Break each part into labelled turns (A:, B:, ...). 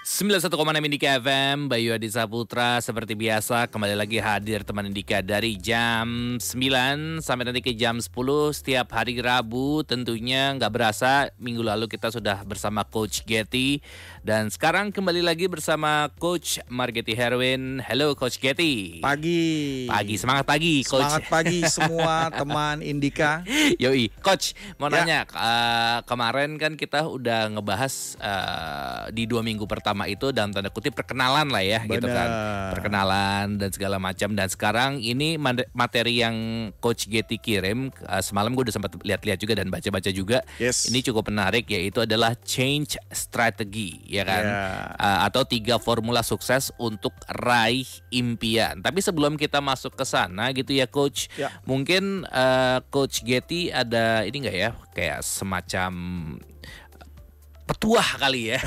A: 91,6 Indika FM, Bayu Adi Saputra seperti biasa kembali lagi hadir teman Indika dari jam 9 sampai nanti ke jam 10 setiap hari Rabu tentunya nggak berasa minggu lalu kita sudah bersama Coach Getty dan sekarang kembali lagi bersama Coach Margeti Herwin. Halo Coach Getty.
B: Pagi.
A: Pagi, semangat pagi Coach.
B: Semangat pagi semua teman Indika.
A: Yoi, Coach mau
B: Ya.
A: nanya uh, kemarin kan kita udah ngebahas uh, di dua minggu pertama itu dalam tanda kutip perkenalan lah ya gitu kan, perkenalan dan segala macam dan sekarang ini materi yang Coach Getty kirim uh, semalam gue udah sempat lihat-lihat juga dan baca-baca juga.
B: Yes.
A: Ini cukup menarik yaitu adalah change strategy ya kan,
B: Ya.
A: Uh, atau tiga formula sukses untuk raih impian. Tapi sebelum kita masuk ke sana gitu ya Coach,
B: Ya.
A: Mungkin eh, Coach Getty ada ini enggak ya kayak semacam petuah kali ya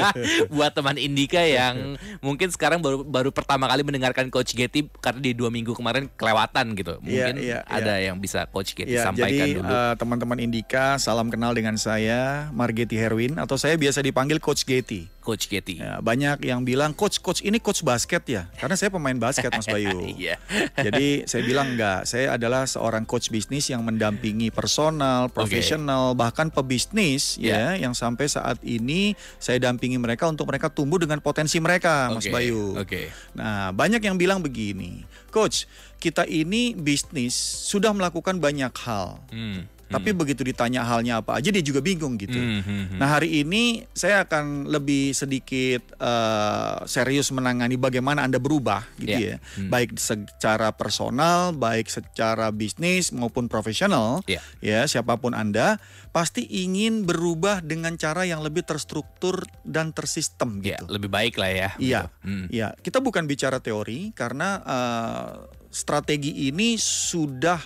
A: buat teman Indika yang mungkin sekarang baru baru pertama kali mendengarkan Coach Getty karena di dua minggu kemarin kelewatan gitu. Mungkin
B: Iya, iya,
A: ada yang bisa Coach Getty
B: Ya,
A: sampaikan
B: jadi
A: dulu.
B: eh, teman-teman Indika, salam kenal dengan saya Margeti Herwin atau saya biasa dipanggil Coach Getty.
A: Coach Getty.
B: Ya, banyak yang bilang coach coach ini coach basket ya, karena saya pemain basket Mas Bayu.
A: Iya.
B: Jadi saya bilang enggak, saya adalah seorang coach bisnis yang mendampingi personal, profesional, bahkan pebisnis
A: Ya.
B: ya yang sampai saat ini saya dampingi mereka untuk mereka tumbuh dengan potensi mereka, Mas
A: Oke,
B: Bayu.
A: Oke.
B: Nah, banyak yang bilang begini, coach, kita ini bisnis sudah melakukan banyak hal.
A: Hmm.
B: Tapi begitu ditanya halnya apa aja dia juga bingung gitu.
A: Hmm, hmm, hmm.
B: Nah hari ini saya akan lebih sedikit eh, serius menangani bagaimana anda berubah gitu
A: Ya.
B: ya, baik secara personal, baik secara bisnis maupun profesional.
A: Ya.
B: Ya siapa pun anda pasti ingin berubah dengan cara yang lebih terstruktur dan tersistem
A: Ya,
B: gitu.
A: lebih baik lah ya.
B: Iya,
A: gitu. Hmm.
B: iya. Kita bukan bicara teori karena eh, strategi ini sudah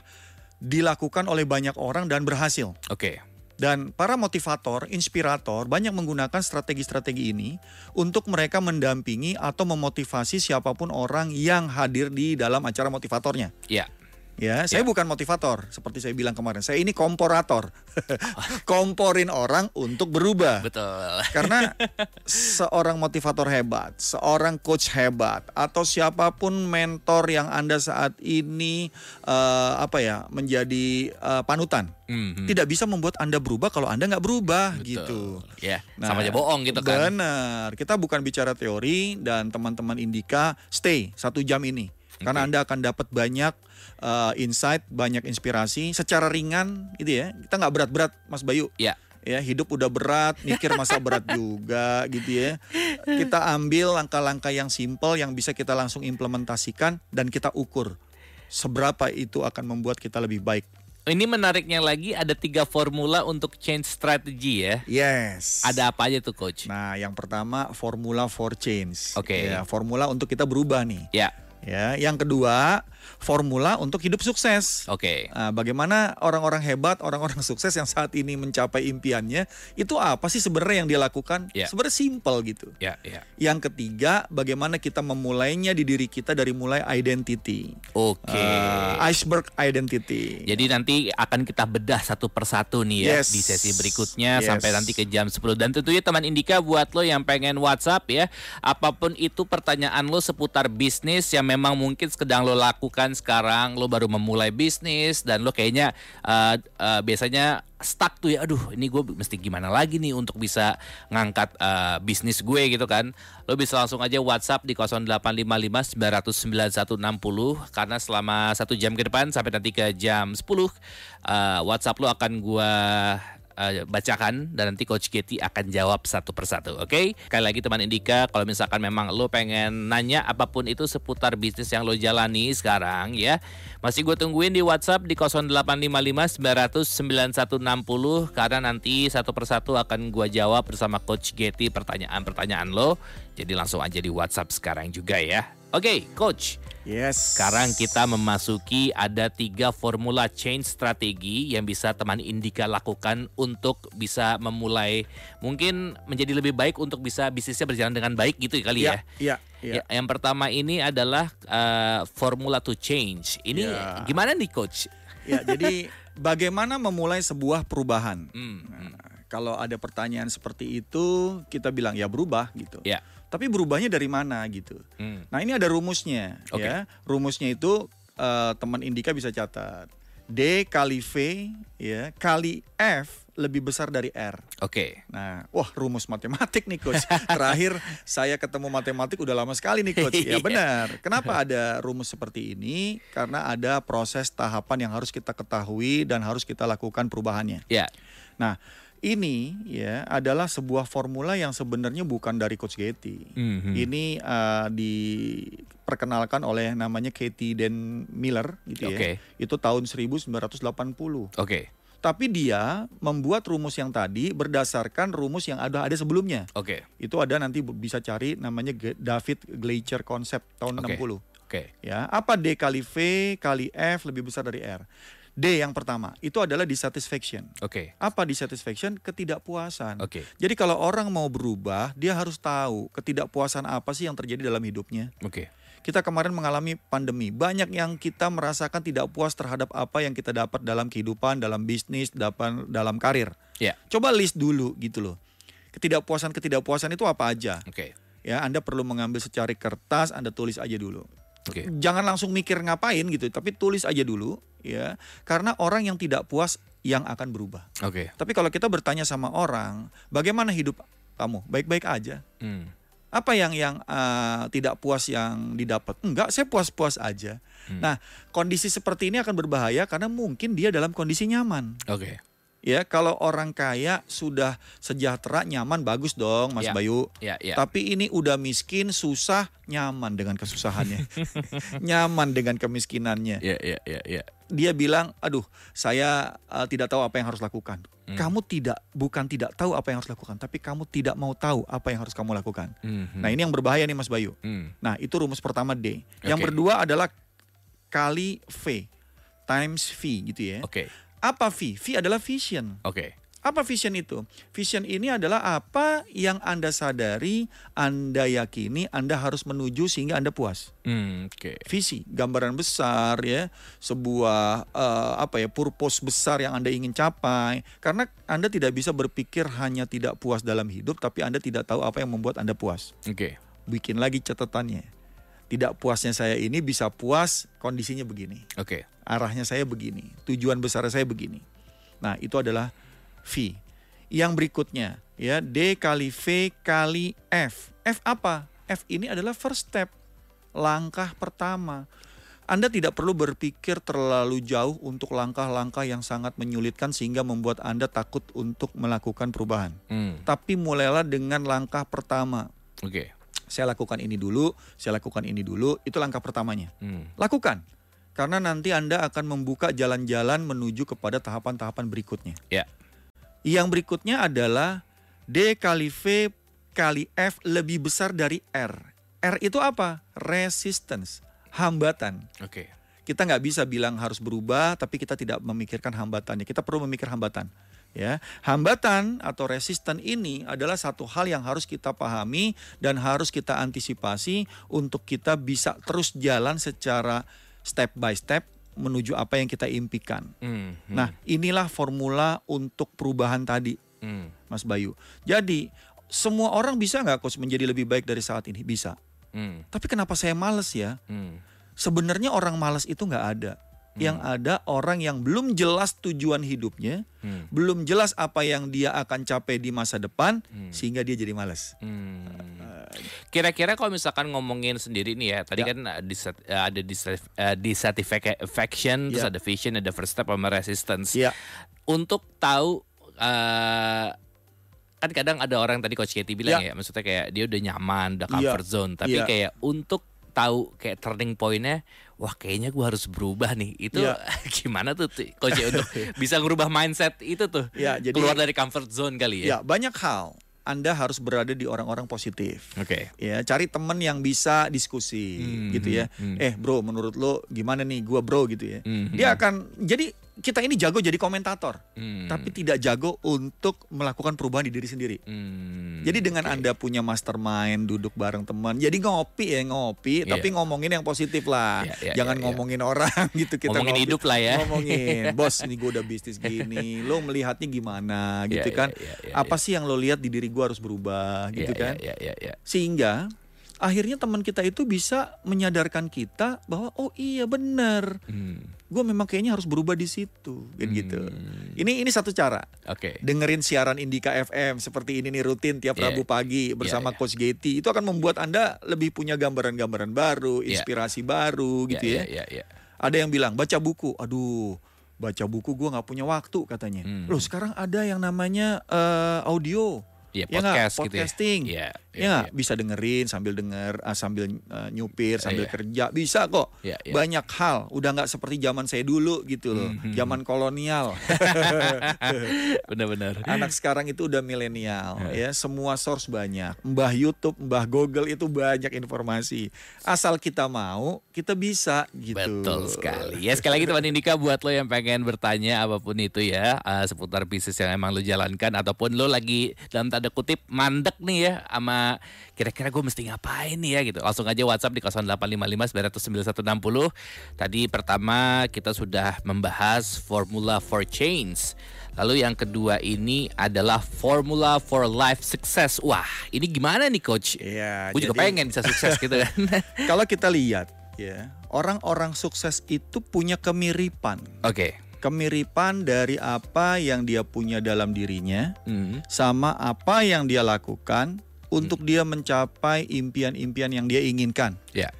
B: dilakukan oleh banyak orang dan berhasil.
A: Oke.
B: Dan para motivator, inspirator banyak menggunakan strategi-strategi ini untuk mereka mendampingi atau memotivasi siapa pun orang yang hadir di dalam acara motivatornya.
A: Ya.
B: Ya, saya bukan motivator seperti saya bilang kemarin. Saya ini komporator. Komporin orang untuk berubah.
A: Betul.
B: Karena seorang motivator hebat, seorang coach hebat, atau siapa pun mentor yang anda saat ini eh, apa ya menjadi eh, panutan,
A: Hmm, hmm.
B: tidak bisa membuat anda berubah kalau anda nggak berubah
A: Betul.
B: gitu.
A: Ya,
B: Nah,
A: sama aja bohong gitu kan.
B: Benar, kita bukan bicara teori dan teman-teman Indika stay satu jam ini. Karena
A: Oke.
B: anda akan dapat banyak eh, insight, banyak inspirasi secara ringan, gitu ya. Kita nggak berat-berat, Mas Bayu
A: Ya.
B: ya hidup udah berat mikir masa berat juga gitu ya kita ambil langkah-langkah yang simple yang bisa kita langsung implementasikan dan kita ukur seberapa itu akan membuat kita lebih baik
A: Ini menariknya lagi ada tiga formula untuk change strategy ya.
B: yes
A: Ada apa aja tuh coach?
B: nah yang pertama formula for change
A: Oke.
B: ya formula untuk kita berubah nih
A: Ya,
B: ya yang kedua formula untuk hidup sukses
A: oke.
B: Nah, bagaimana orang-orang hebat, orang-orang sukses yang saat ini mencapai impiannya, itu apa sih sebenarnya yang dia lakukan?
A: Ya.
B: Sebenarnya simple gitu.
A: Ya, ya.
B: Yang ketiga, bagaimana kita memulainya di diri kita dari mulai identity.
A: Oke.
B: Uh, iceberg identity.
A: Jadi nanti akan kita bedah satu persatu nih ya
B: Yes.
A: di sesi berikutnya
B: Yes.
A: sampai nanti ke jam 10 dan tentunya teman Indika buat lo yang pengen WhatsApp ya apa pun itu pertanyaan lo seputar bisnis yang memang mungkin sedang lo lakukan sekarang lo baru memulai bisnis dan lo kayaknya uh, uh, biasanya stuck tuh ya aduh ini gue mesti gimana lagi nih untuk bisa ngangkat uh, bisnis gue gitu kan. Lo bisa langsung aja WhatsApp di 0855 900 9160 karena selama satu jam ke depan sampai nanti ke jam 10 uh, WhatsApp lo akan gua uh, bacakan dan nanti Coach Getty akan jawab satu persatu, oke? Sekali lagi teman Indika, kalau misalkan memang lo pengen nanya apa pun itu seputar bisnis yang lo jalani sekarang ya, masih gue tungguin di WhatsApp di 0855 900 9160 karena nanti satu persatu akan gua jawab bersama Coach Getty pertanyaan-pertanyaan lo. Jadi langsung aja di WhatsApp sekarang juga ya. Oke, Coach.
B: Yes.
A: Sekarang kita memasuki ada tiga formula change strategi yang bisa teman Indika lakukan untuk bisa memulai mungkin menjadi lebih baik untuk bisa bisnisnya berjalan dengan baik gitu kali ya.
B: Iya.
A: Ya, yang pertama ini adalah uh, formula to change. Ini
B: Ya.
A: gimana nih coach?
B: Ya, jadi bagaimana memulai sebuah perubahan?
A: Hmm,
B: Nah, kalau ada pertanyaan seperti itu kita bilang ya berubah gitu.
A: Ya.
B: Tapi berubahnya dari mana gitu.
A: Hmm.
B: Nah ini ada rumusnya
A: Oke.
B: ya. Rumusnya itu eh, teman Indika bisa catat. D kali V ya kali F lebih besar dari R.
A: Oke.
B: Nah, wah rumus matematik nih coach. Terakhir saya ketemu matematik udah lama sekali nih coach. Ya
A: Iya.
B: benar. Kenapa ada rumus seperti ini? Karena ada proses tahapan yang harus kita ketahui dan harus kita lakukan perubahannya.
A: Ya.
B: Nah, ini ya adalah sebuah formula yang sebenarnya bukan dari coach Getty.
A: Mhm.
B: Ini uh, diperkenalkan oleh namanya Katie Dan Miller gitu ya.
A: Oke.
B: Itu tahun 1980.
A: Oke.
B: Tapi dia membuat rumus yang tadi berdasarkan rumus yang ada ada sebelumnya.
A: Oke.
B: Itu ada nanti bisa cari namanya David Gleicher Concept tahun
A: Oke.
B: 60.
A: Oke.
B: Ya, apa D kali V kali F lebih besar dari R? D yang pertama itu adalah dissatisfaction.
A: Oke.
B: Apa dissatisfaction? Ketidakpuasan.
A: Oke.
B: Jadi kalau orang mau berubah, dia harus tahu ketidakpuasan apa sih yang terjadi dalam hidupnya.
A: Oke.
B: Kita kemarin mengalami pandemi. Banyak yang kita merasakan tidak puas terhadap apa yang kita dapat dalam kehidupan, dalam bisnis, dalam dalam karir.
A: Ya.
B: Coba list dulu gitu loh. Ketidakpuasan-ketidakpuasan itu apa aja?
A: Oke.
B: Ya, Anda perlu mengambil secari kertas, Anda tulis aja dulu.
A: Oke.
B: Jangan langsung mikir ngapain gitu, tapi tulis aja dulu ya. Karena orang yang tidak puas yang akan berubah.
A: Oke.
B: Tapi kalau kita bertanya sama orang, bagaimana hidup kamu? Baik-baik aja.
A: Hmm.
B: Apa yang yang uh, tidak puas yang didapat? Enggak, saya puas-puas aja.
A: Hmm.
B: Nah, kondisi seperti ini akan berbahaya karena mungkin dia dalam kondisi nyaman.
A: Oke.
B: Ya, kalau orang kaya sudah sejahtera, nyaman, bagus dong, Mas
A: Ya.
B: Bayu.
A: Ya, ya.
B: Tapi ini udah miskin, susah, nyaman dengan kesusahannya. nyaman dengan kemiskinannya.
A: Ya, ya, ya, ya.
B: Dia bilang, "Aduh, saya uh, tidak tahu apa yang harus lakukan."
A: Hmm.
B: Kamu tidak bukan tidak tahu apa yang harus lakukan, tapi kamu tidak mau tahu apa yang harus kamu lakukan.
A: Mhm.
B: Nah, ini yang berbahaya nih Mas Bayu.
A: Hmm.
B: Nah, itu rumus pertama D. Yang
A: Oke.
B: kedua adalah kali V times V gitu ya.
A: Oke.
B: Apa V? V adalah vision.
A: Oke.
B: Apa vision itu? Vision ini adalah apa yang Anda sadari, Anda yakini, Anda harus menuju sehingga Anda puas.
A: Hmm, Oke.
B: Visi, gambaran besar ya, sebuah eh, apa ya, purpose besar yang Anda ingin capai. Karena Anda tidak bisa berpikir hanya tidak puas dalam hidup, tapi Anda tidak tahu apa yang membuat Anda puas.
A: Oke.
B: Bikin lagi catatannya. Tidak puasnya saya ini bisa puas kondisinya begini.
A: Oke.
B: Arahnya saya begini, tujuan besar saya begini. Nah, itu adalah V. Yang berikutnya ya D kali V kali F. F apa? F ini adalah first step, langkah pertama. Anda tidak perlu berpikir terlalu jauh untuk langkah-langkah yang sangat menyulitkan sehingga membuat Anda takut untuk melakukan perubahan.
A: Hmm.
B: Tapi mulailah dengan langkah pertama.
A: Oke.
B: Saya lakukan ini dulu, saya lakukan ini dulu, itu langkah pertamanya.
A: Hmm.
B: Lakukan. Karena nanti Anda akan membuka jalan-jalan menuju kepada tahapan-tahapan berikutnya.
A: Ya.
B: Yang berikutnya adalah D kali V kali F lebih besar dari R. R itu apa? Resistance, hambatan.
A: Oke.
B: Kita nggak bisa bilang harus berubah, tapi kita tidak memikirkan hambatannya. Kita perlu memikir hambatan. Ya, hambatan atau resisten ini adalah satu hal yang harus kita pahami dan harus kita antisipasi untuk kita bisa terus jalan secara step by step menuju apa yang kita impikan.
A: Hmm. hmm,
B: Nah, inilah formula untuk perubahan tadi,
A: Hmm.
B: Mas Bayu. Jadi, semua orang bisa nggak coach menjadi lebih baik dari saat ini? Bisa.
A: Hmm.
B: Tapi kenapa saya males ya?
A: Hmm.
B: Sebenarnya orang males itu nggak ada. Yang ada orang yang belum jelas tujuan hidupnya,
A: Hmm.
B: belum jelas apa yang dia akan capai di masa depan,
A: Hmm.
B: sehingga dia jadi males.
A: Hmm. Kira-kira kalau misalkan ngomongin sendiri nih ya, tadi
B: Ya.
A: kan ada dissatisfaction, terus
B: Ya.
A: ada vision, ada first step sama resistance.
B: Ya,
A: Untuk tahu uh, kan kadang ada orang tadi coach Katie bilang ya. maksudnya kayak dia udah nyaman, udah
B: Ya.
A: comfort zone, tapi
B: Ya.
A: kayak untuk tahu kayak turning pointnya, wah kayaknya gua harus berubah nih. Itu
B: Ya.
A: gimana tuh coach untuk bisa ngerubah mindset itu tuh,
B: Ya, jadi-
A: keluar dari comfort zone kali
B: ya
A: ya.
B: banyak hal. Anda harus berada di orang-orang positif.
A: Oke.
B: ya cari temen yang bisa diskusi
A: Hmm,
B: gitu ya
A: hmm.
B: eh bro menurut lo gimana nih gua bro gitu ya
A: Hmm,
B: dia akan jadi kita ini jago jadi komentator,
A: Hmm.
B: tapi tidak jago untuk melakukan perubahan di diri sendiri.
A: Hmm,
B: Jadi dengan
A: oke.
B: Anda punya mastermind, duduk bareng teman, jadi ngopi ya ngopi,
A: Iya.
B: tapi ngomongin yang positif lah.
A: Iya, iya,
B: Jangan
A: iya, iya.
B: ngomongin orang gitu kita
A: Ngomongin
B: ngopi.
A: hidup lah ya.
B: Ngomongin, bos ini gue udah bisnis gini, lo melihatnya gimana
A: Iya,
B: gitu
A: iya,
B: kan?
A: iya, iya,
B: Apa sih yang lo lihat di diri gue harus berubah
A: Iya,
B: gitu
A: iya,
B: kan?
A: Iya, iya, iya.
B: Sehingga akhirnya teman kita itu bisa menyadarkan kita bahwa oh iya benar,
A: Hmm,
B: gue memang kayaknya harus berubah di situ, kan gitu.
A: Hmm.
B: Ini ini satu cara
A: Oke.
B: dengerin siaran Indika FM seperti ini nih rutin tiap
A: Iya.
B: Rabu pagi bersama
A: iya.
B: Coach Getty itu akan membuat Anda lebih punya gambaran-gambaran baru,
A: Iya.
B: inspirasi baru gitu ya.
A: Iya, iya, iya.
B: Ada yang bilang baca buku, aduh baca buku gua nggak punya waktu katanya.
A: Hmm.
B: Loh sekarang ada yang namanya eh, audio,
A: Iya,
B: Ya
A: podcast gitu ya.
B: Podcasting.
A: Iya,
B: ya nggak? bisa dengerin sambil denger, ah, sambil eh, nyupir, sambil
A: Iya.
B: kerja, bisa kok.
A: Iya, iya.
B: Banyak hal, udah nggak seperti zaman saya dulu gitu loh,
A: Hmm, hmm,
B: zaman kolonial.
A: Benar-benar.
B: Anak sekarang itu udah milenial ya, semua source banyak. Mbah YouTube, Mbah Google itu banyak informasi. Asal kita mau, kita bisa gitu.
A: Betul sekali. Ya sekali lagi teman Indika buat lo yang pengen bertanya apa pun itu ya eh, seputar bisnis yang emang lo jalankan ataupun lo lagi dalam tanda kutip mandek nih ya sama kira-kira gue mesti ngapain nih ya gitu. Langsung aja WhatsApp di 0855 99160. Tadi pertama kita sudah membahas formula for change. Lalu yang kedua ini adalah formula for life success. Wah, ini gimana nih coach?
B: Iya,
A: Gue juga pengen bisa sukses gitu kan.
B: Kalau kita lihat ya, orang-orang sukses itu punya kemiripan.
A: Oke.
B: Kemiripan dari apa yang dia punya dalam dirinya
A: Hmm.
B: sama apa yang dia lakukan untuk dia mencapai impian-impian yang dia inginkan.
A: Ya.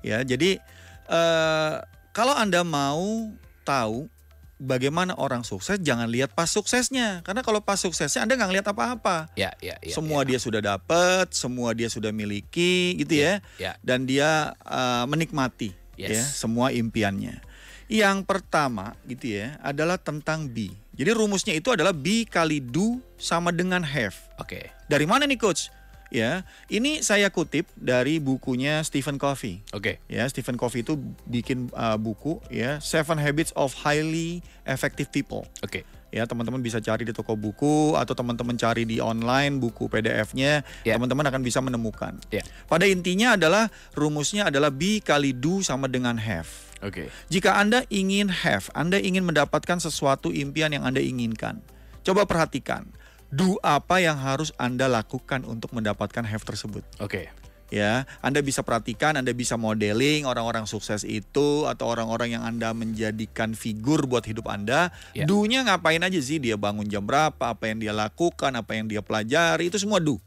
B: Ya, jadi eh, kalau Anda mau tahu bagaimana orang sukses, jangan lihat pas suksesnya. Karena kalau pas suksesnya Anda nggak ngeliat apa-apa.
A: Ya, ya, ya.
B: semua dia sudah dapat, semua dia sudah miliki, gitu ya.
A: ya.
B: Dan dia eh, menikmati,
A: Yes.
B: ya, semua impiannya. Yang pertama, gitu ya, adalah tentang be. Jadi rumusnya itu adalah be kali do sama dengan have.
A: Oke.
B: Dari mana nih coach? Ya, ini saya kutip dari bukunya Stephen Covey.
A: Oke.
B: Ya, Stephen Covey itu bikin uh, buku ya, Seven Habits of Highly Effective People.
A: Oke.
B: Ya, teman-teman bisa cari di toko buku atau teman-teman cari di online buku PDF-nya,
A: Ya.
B: teman-teman akan bisa menemukan.
A: Ya.
B: Pada intinya adalah rumusnya adalah be kali do sama dengan have.
A: Oke.
B: Jika Anda ingin have, Anda ingin mendapatkan sesuatu impian yang Anda inginkan. Coba perhatikan, do apa yang harus Anda lakukan untuk mendapatkan have tersebut
A: Oke.
B: ya Anda bisa perhatikan Anda bisa modeling orang-orang sukses itu atau orang-orang yang Anda menjadikan figur buat hidup Anda
A: Ya.
B: do-nya ngapain aja sih dia bangun jam berapa apa yang dia lakukan apa yang dia pelajari itu semua do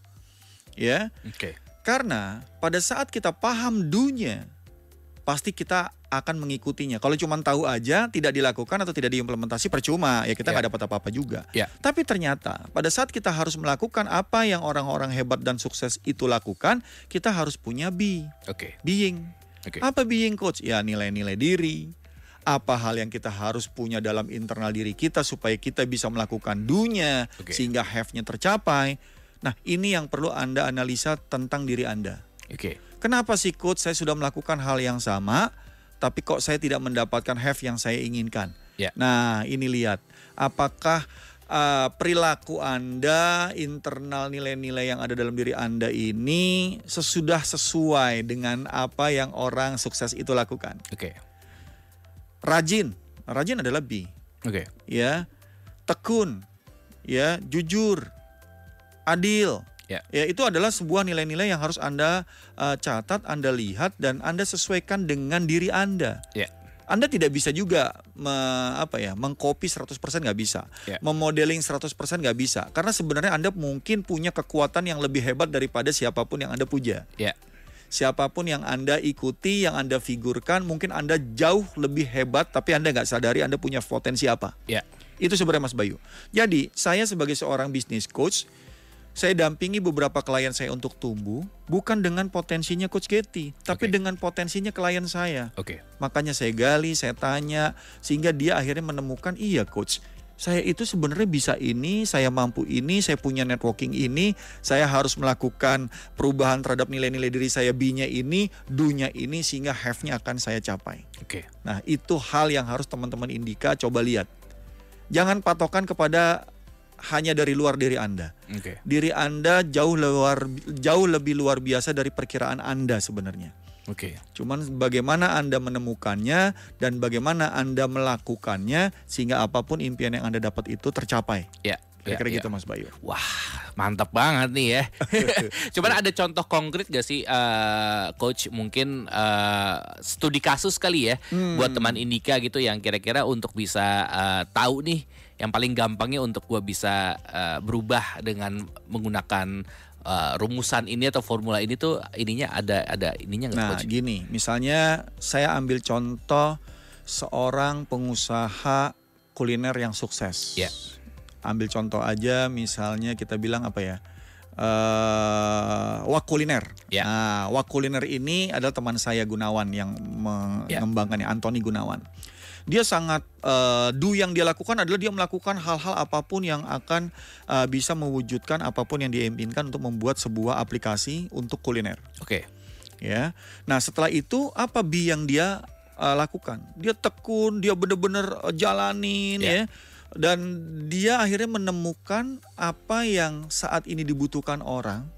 B: ya
A: Oke.
B: karena pada saat kita paham do-nya pasti kita akan mengikutinya kalau cuma tahu aja tidak dilakukan atau tidak diimplementasi percuma ya kita
A: Ya.
B: nggak dapat apa-apa juga
A: Ya.
B: tapi ternyata pada saat kita harus melakukan apa yang orang-orang hebat dan sukses itu lakukan, kita harus punya be,
A: Oke.
B: being.
A: Oke.
B: Apa being coach? Ya nilai-nilai diri. Apa hal yang kita harus punya dalam internal diri kita supaya kita bisa melakukan do-nya
A: Oke.
B: sehingga have-nya tercapai. Nah, ini yang perlu Anda analisa tentang diri Anda.
A: Oke.
B: Kenapa sih coach saya sudah melakukan hal yang sama tapi kok saya tidak mendapatkan have yang saya inginkan?
A: Ya.
B: Nah, ini lihat apakah uh, perilaku Anda, internal nilai-nilai yang ada dalam diri Anda ini sesudah sesuai dengan apa yang orang sukses itu lakukan.
A: Oke.
B: Rajin, rajin adalah B,
A: Oke.
B: ya. Tekun, ya, jujur, adil.
A: Ya.
B: Ya, itu adalah sebuah nilai-nilai yang harus Anda uh, catat, Anda lihat dan Anda sesuaikan dengan diri Anda.
A: Ya.
B: Anda tidak bisa juga me- apa ya, mengcopy 100% nggak bisa.
A: Ya.
B: Memodeling 100% nggak bisa. Karena sebenarnya Anda mungkin punya kekuatan yang lebih hebat daripada siapa pun yang Anda puja.
A: Ya.
B: Siapa pun yang Anda ikuti, yang Anda figurkan, mungkin Anda jauh lebih hebat tapi Anda nggak sadari Anda punya potensi apa.
A: Ya.
B: Itu sebenarnya Mas Bayu. Jadi, saya sebagai seorang bisnis coach, saya dampingi beberapa klien saya untuk tumbuh bukan dengan potensinya coach Getty, tapi
A: Oke.
B: dengan potensinya klien saya.
A: Oke.
B: Makanya saya gali, saya tanya sehingga dia akhirnya menemukan iya coach. saya itu sebenarnya bisa ini, saya mampu ini, saya punya networking ini, saya harus melakukan perubahan terhadap nilai-nilai diri saya B-nya ini, do-nya ini sehingga have-nya akan saya capai.
A: Oke.
B: Nah, itu hal yang harus teman-teman Indika coba lihat. Jangan patokan kepada hanya dari luar diri Anda.
A: Oke.
B: Diri Anda jauh luar jauh lebih luar biasa dari perkiraan Anda sebenarnya.
A: Oke.
B: Cuman bagaimana Anda menemukannya dan bagaimana Anda melakukannya sehingga apa pun impian yang Anda dapat itu tercapai.
A: Ya. ya,
B: Kira-kira
A: ya.
B: gitu Mas Bayu.
A: Wah, mantap banget nih ya. Cuman ada contoh konkret gak sih, eh, coach? Mungkin eh, studi kasus kali ya,
B: Hmm.
A: buat teman Indika gitu yang kira-kira untuk bisa eh, tahu nih, yang paling gampangnya untuk gua bisa eh, berubah dengan menggunakan eh, rumusan ini atau formula ini tuh ininya ada ada ininya nggak
B: Nah,
A: coach?
B: gini, misalnya saya ambil contoh seorang pengusaha kuliner yang sukses.
A: Ya.
B: Ambil contoh aja misalnya kita bilang apa ya? eh Wak Kuliner.
A: Ya.
B: Nah, Wak Kuliner ini adalah teman saya Gunawan yang
A: Ya.
B: mengembangkannya, Anthony Gunawan. Dia sangat eh, do yang dia lakukan adalah dia melakukan hal-hal apa pun yang akan eh, bisa mewujudkan apa pun yang dia impikan untuk membuat sebuah aplikasi untuk kuliner
A: Oke.
B: ya. Nah setelah itu apa bi yang dia uh, lakukan? Dia tekun, dia benar-benar uh, jalanin
A: Ya.
B: ya. Dan dia akhirnya menemukan apa yang saat ini dibutuhkan orang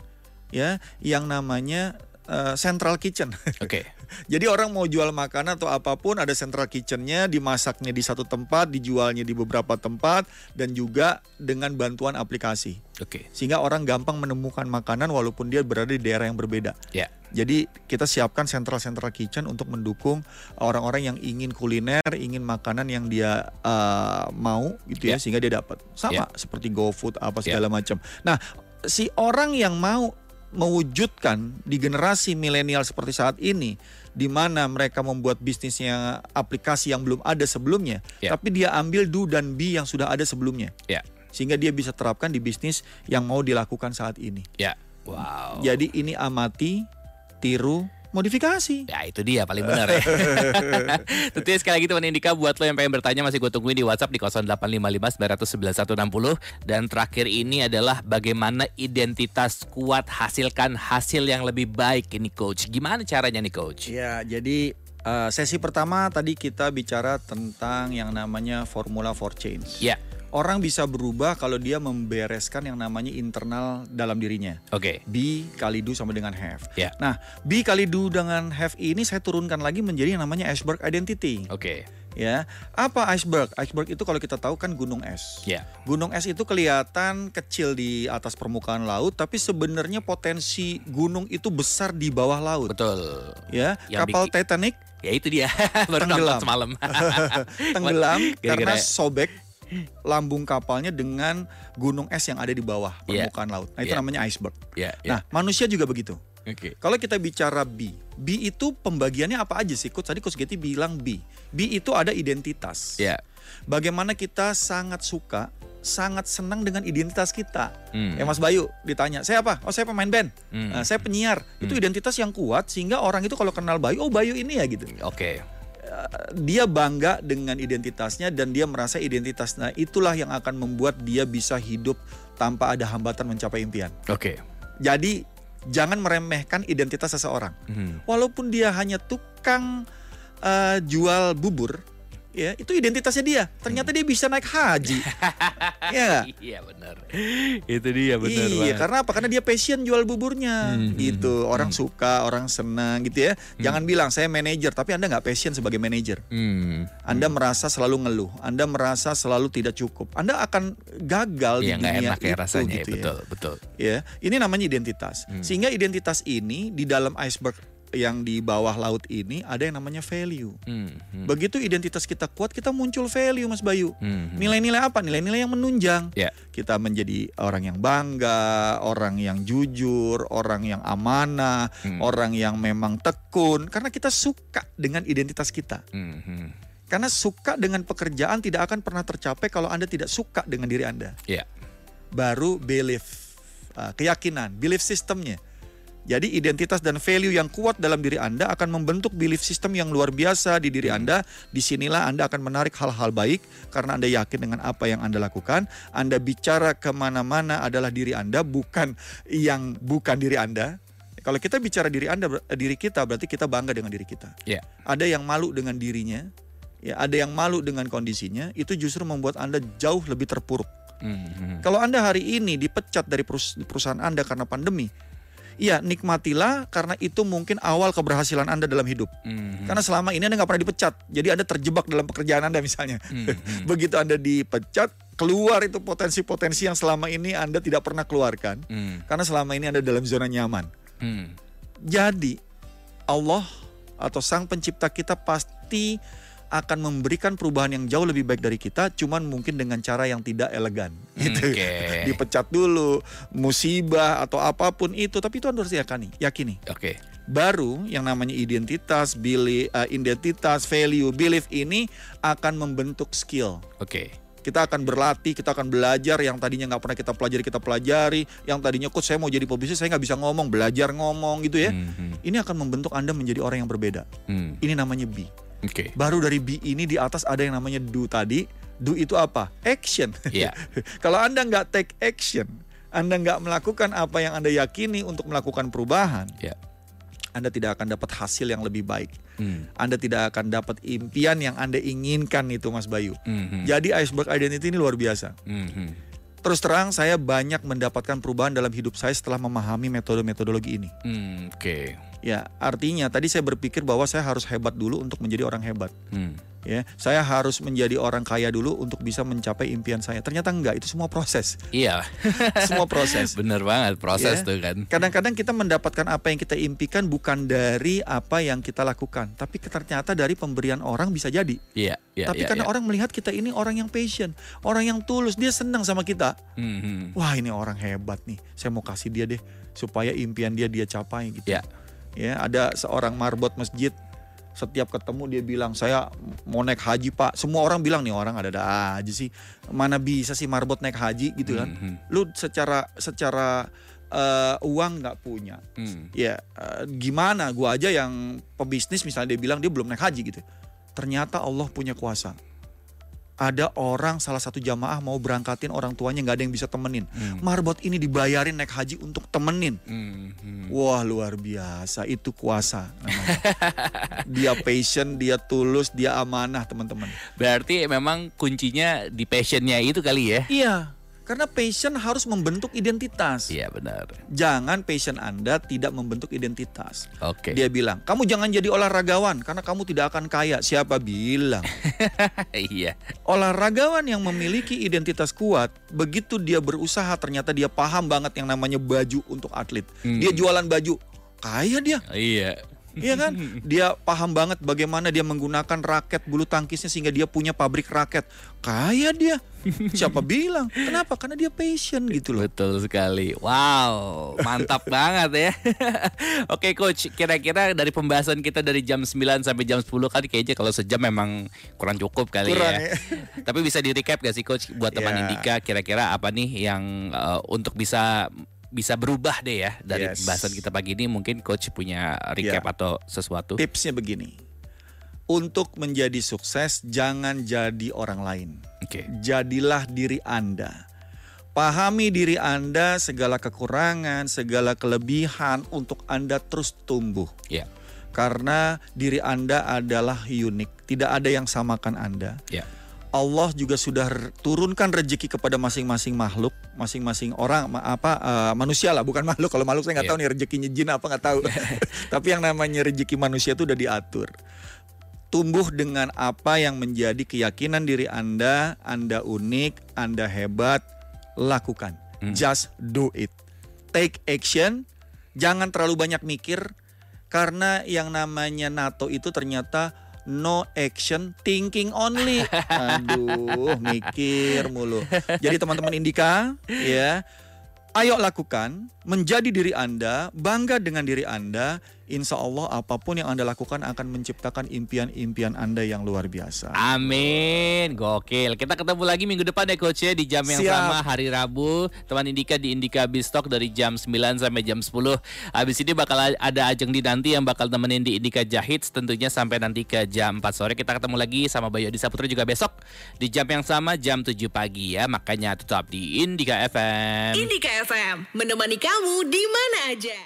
B: ya, yang namanya uh, central kitchen.
A: Oke.
B: Jadi orang mau jual makanan atau apa pun ada central kitchennya, dimasaknya di satu tempat, dijualnya di beberapa tempat, dan juga dengan bantuan aplikasi.
A: Oke.
B: Sehingga orang gampang menemukan makanan walaupun dia berada di daerah yang berbeda.
A: Ya.
B: Jadi kita siapkan central-central kitchen untuk mendukung orang-orang yang ingin kuliner, ingin makanan yang dia uh, mau gitu ya,
A: Ya.
B: sehingga dia dapat. Sama
A: Ya.
B: seperti GoFood apa
A: Ya.
B: segala macam. Nah, si orang yang mau mewujudkan di generasi milenial seperti saat ini di mana mereka membuat bisnisnya aplikasi yang belum ada sebelumnya,
A: Ya.
B: tapi dia ambil do dan be yang sudah ada sebelumnya.
A: Ya.
B: Sehingga dia bisa terapkan di bisnis yang mau dilakukan saat ini.
A: Ya. Wow.
B: Jadi ini amati, tiru, modifikasi.
A: Ya itu dia paling benar ya. Tentunya sekali lagi teman Indika buat lo yang pengen bertanya masih gue tungguin di WhatsApp di 0855 99160 dan terakhir ini adalah bagaimana identitas kuat hasilkan hasil yang lebih baik ini coach. Gimana caranya nih coach?
B: Ya, jadi eh, sesi pertama tadi kita bicara tentang yang namanya formula for change.
A: Ya.
B: Orang bisa berubah kalau dia membereskan yang namanya internal dalam dirinya.
A: Oke.
B: Be kali do sama dengan have.
A: Ya.
B: Nah, be kali do dengan have ini saya turunkan lagi menjadi yang namanya iceberg identity.
A: Oke.
B: Ya, apa iceberg? Iceberg itu kalau kita tahu kan gunung es.
A: Ya.
B: Gunung es itu kelihatan kecil di atas permukaan laut, tapi sebenarnya potensi gunung itu besar di bawah laut.
A: Betul.
B: Ya,
A: Yang
B: kapal
A: bikin-
B: Titanic
A: Ya itu dia. Baru
B: Tenggelam.
A: nonton semalam.
B: tenggelam
A: Gara-gara-
B: karena sobek lambung kapalnya dengan gunung es yang ada di bawah
A: Iya.
B: permukaan laut. Nah, itu
A: Iya.
B: namanya iceberg.
A: ya, ya.
B: Nah, manusia juga begitu.
A: Oke.
B: Kalau kita bicara B, B itu pembagiannya apa aja sih? Coach tadi Coach Getty bilang B. B itu ada identitas.
A: Ya.
B: Bagaimana kita sangat suka, sangat senang dengan identitas kita.
A: Hmm.
B: Ya Mas Bayu ditanya, saya apa? Oh saya pemain band,
A: Hmm.
B: Nah, saya penyiar. Itu identitas yang kuat sehingga orang itu kalau kenal Bayu, oh Bayu ini ya gitu.
A: Oke.
B: Dia bangga dengan identitasnya dan dia merasa identitasnya itulah yang akan membuat dia bisa hidup tanpa ada hambatan mencapai impian.
A: Oke.
B: Jadi jangan meremehkan identitas seseorang.
A: Hmm.
B: Walaupun dia hanya tukang eh, jual bubur, ya itu identitasnya dia. Ternyata dia bisa naik haji. Iya nggak?
A: Iya benar. Itu dia benar
B: iya,
A: banget.
B: karena apa? Karena dia passion jual buburnya,
A: Hmm,
B: gitu. Orang suka, orang senang, gitu ya. Jangan bilang saya manajer, tapi anda nggak passion sebagai manajer.
A: Hmm.
B: Anda merasa selalu ngeluh, Anda merasa selalu tidak cukup. Anda akan gagal
A: Iya
B: di
A: nggak
B: dunia
A: enak ya
B: itu,
A: rasanya.
B: gitu
A: ya.
B: ya.
A: Betul, betul.
B: Ya, ini namanya identitas.
A: Hmm.
B: Sehingga identitas ini di dalam iceberg yang di bawah laut ini ada yang namanya value.
A: Hmm. hmm,
B: Begitu identitas kita kuat, kita muncul value, Mas Bayu.
A: hmm, hmm.
B: Nilai-nilai apa? Nilai-nilai yang menunjang.
A: Ya.
B: Kita menjadi orang yang bangga, orang yang jujur, orang yang amanah,
A: Hmm.
B: orang yang memang tekun karena kita suka dengan identitas kita.
A: Hmm, hmm.
B: Karena suka dengan pekerjaan tidak akan pernah tercapai kalau Anda tidak suka dengan diri Anda.
A: Ya.
B: Baru belief, uh, keyakinan, belief sistemnya. Jadi identitas dan value yang kuat dalam diri Anda akan membentuk belief system yang luar biasa di diri Anda. Di sinilah Anda akan menarik hal-hal baik karena Anda yakin dengan apa yang Anda lakukan. Anda bicara ke mana-mana adalah diri Anda, bukan yang bukan diri Anda. Kalau kita bicara diri Anda, ber- diri kita berarti kita bangga dengan diri kita.
A: Ya.
B: Ada yang malu dengan dirinya, ya ada yang malu dengan kondisinya. Itu justru membuat Anda jauh lebih terpuruk.
A: Mhm.
B: Kalau Anda hari ini dipecat dari perus- perusahaan Anda karena pandemi, iya nikmatilah karena itu mungkin awal keberhasilan Anda dalam hidup.
A: Mhm.
B: Karena selama ini Anda nggak pernah dipecat, jadi Anda terjebak dalam pekerjaan Anda misalnya.
A: Mhm.
B: Begitu Anda dipecat, keluar itu potensi-potensi yang selama ini Anda tidak pernah keluarkan.
A: Mhm.
B: Karena selama ini Anda dalam zona nyaman.
A: Mhm.
B: Jadi Allah atau Sang Pencipta kita pasti akan memberikan perubahan yang jauh lebih baik dari kita, cuman mungkin dengan cara yang tidak elegan. Gitu.
A: Oke.
B: Dipecat dulu, musibah atau apa pun itu, tapi itu harus yakini. yakini.
A: Oke.
B: Baru yang namanya identitas, beli, eh, identitas, value, belief ini akan membentuk skill.
A: Oke.
B: Kita akan berlatih, kita akan belajar yang tadinya nggak pernah kita pelajari, kita pelajari. Yang tadinya coach saya mau jadi pebisnis, saya nggak bisa ngomong, belajar ngomong gitu ya.
A: Mhm.
B: Ini akan membentuk Anda menjadi orang yang berbeda.
A: Mhm.
B: Ini namanya B.
A: Oke.
B: Baru dari B ini di atas ada yang namanya do tadi. Do itu apa? Action.
A: Iya.
B: Kalau Anda nggak take action, Anda nggak melakukan apa yang Anda yakini untuk melakukan perubahan,
A: Iya.
B: Anda tidak akan dapat hasil yang lebih baik.
A: Mhm.
B: Anda tidak akan dapat impian yang Anda inginkan itu Mas Bayu.
A: Mhm.
B: Jadi iceberg identity ini luar biasa.
A: Mhm.
B: Terus terang saya banyak mendapatkan perubahan dalam hidup saya setelah memahami metode-metodologi ini.
A: Hmm, Oke.
B: Ya, artinya tadi saya berpikir bahwa saya harus hebat dulu untuk menjadi orang hebat.
A: Hmm.
B: Ya, saya harus menjadi orang kaya dulu untuk bisa mencapai impian saya. Ternyata enggak, itu semua proses.
A: Iya.
B: Semua proses.
A: Bener banget proses
B: Ya.
A: tuh kan.
B: Kadang-kadang kita mendapatkan apa yang kita impikan bukan dari apa yang kita lakukan, tapi ternyata dari pemberian orang bisa jadi.
A: Iya. Iya.
B: tapi
A: iya,
B: karena
A: iya.
B: orang melihat kita ini orang yang passion, orang yang tulus, dia senang sama kita.
A: Mhm.
B: Wah, ini orang hebat nih. Saya mau kasih dia deh supaya impian dia dia capai gitu.
A: Iya.
B: Ya, ada seorang marbot masjid. Setiap ketemu dia bilang saya mau naik haji pak. Semua orang bilang nih orang ada ada aja sih. Mana bisa sih marbot naik haji? Gitu kan.
A: Mhm.
B: lu secara secara eh, uang nggak punya.
A: Hmm.
B: ya eh, gimana? Gua aja yang pebisnis misalnya dia bilang dia belum naik haji gitu. Ternyata Allah punya kuasa ada orang salah satu jamaah mau berangkatin orang tuanya nggak ada yang bisa temenin
A: Hmm.
B: marbot ini dibayarin naik haji untuk temenin
A: Mhm.
B: Wah luar biasa itu kuasa dia passion, dia tulus, dia amanah teman-teman.
A: Berarti memang kuncinya di passionnya itu kali ya?
B: Iya, karena passion harus membentuk identitas.
A: Iya benar.
B: Jangan passion Anda tidak membentuk identitas.
A: Oke.
B: Dia bilang, kamu jangan jadi olahragawan karena kamu tidak akan kaya. Siapa bilang?
A: iya.
B: Olahragawan yang memiliki identitas kuat, begitu dia berusaha ternyata dia paham banget yang namanya baju untuk atlet.
A: Hmm.
B: Dia jualan baju, kaya dia.
A: Iya.
B: Iya kan? Dia paham banget bagaimana dia menggunakan raket bulu tangkisnya sehingga dia punya pabrik raket. Kaya dia. Siapa bilang? Kenapa? Karena dia passion gitu loh.
A: Betul sekali. Wow, mantap banget ya. Oke coach, kira-kira dari pembahasan kita dari jam 9 sampai jam 10 kan kayaknya kalau sejam memang kurang cukup kali
B: Kurang
A: ya.
B: ya.
A: Tapi bisa di recap gak sih coach buat teman
B: Ya.
A: Indika kira-kira apa nih yang eh, untuk bisa bisa berubah deh ya dari
B: Yes.
A: pembahasan kita pagi ini mungkin coach punya recap
B: Ya.
A: atau sesuatu.
B: Tipsnya begini. Untuk menjadi sukses jangan jadi orang lain.
A: Oke.
B: Jadilah diri Anda. Pahami diri Anda, segala kekurangan, segala kelebihan untuk Anda terus tumbuh.
A: Ya.
B: Karena diri Anda adalah unik, tidak ada yang samakan Anda.
A: Ya.
B: Allah juga sudah turunkan rezeki kepada masing-masing makhluk, masing-masing orang ma- apa eh, manusia lah, bukan makhluk. Kalau makhluk saya nggak
A: Iya.
B: tahu nih rezekinya jin apa nggak tahu. Tapi yang namanya rezeki manusia itu udah diatur. Tumbuh dengan apa yang menjadi keyakinan diri Anda, Anda unik, Anda hebat, lakukan.
A: Hmm.
B: Just do it. Take action, jangan terlalu banyak mikir karena yang namanya NATO itu ternyata no action thinking only. Aduh, mikir mulu. Jadi teman-teman Indika, ya, ayo lakukan, menjadi diri Anda, bangga dengan diri Anda, insya Allah apa pun yang Anda lakukan akan menciptakan impian-impian Anda yang luar biasa.
A: Amin, gokil. Kita ketemu lagi minggu depan ya coach ya di jam yang
B: Siap.
A: sama hari Rabu. Teman Indika di Indika Bistok dari jam 9 sampai jam 10. Habis ini bakal ada Ajeng di nanti yang bakal temenin di Indika Jahits tentunya sampai nanti ke jam 4 sore. Kita ketemu lagi sama Bayu Adi Saputra juga besok di jam yang sama jam 7 pagi ya. Makanya tetap di Indika FM.
C: Indika FM, menemani kamu di mana aja.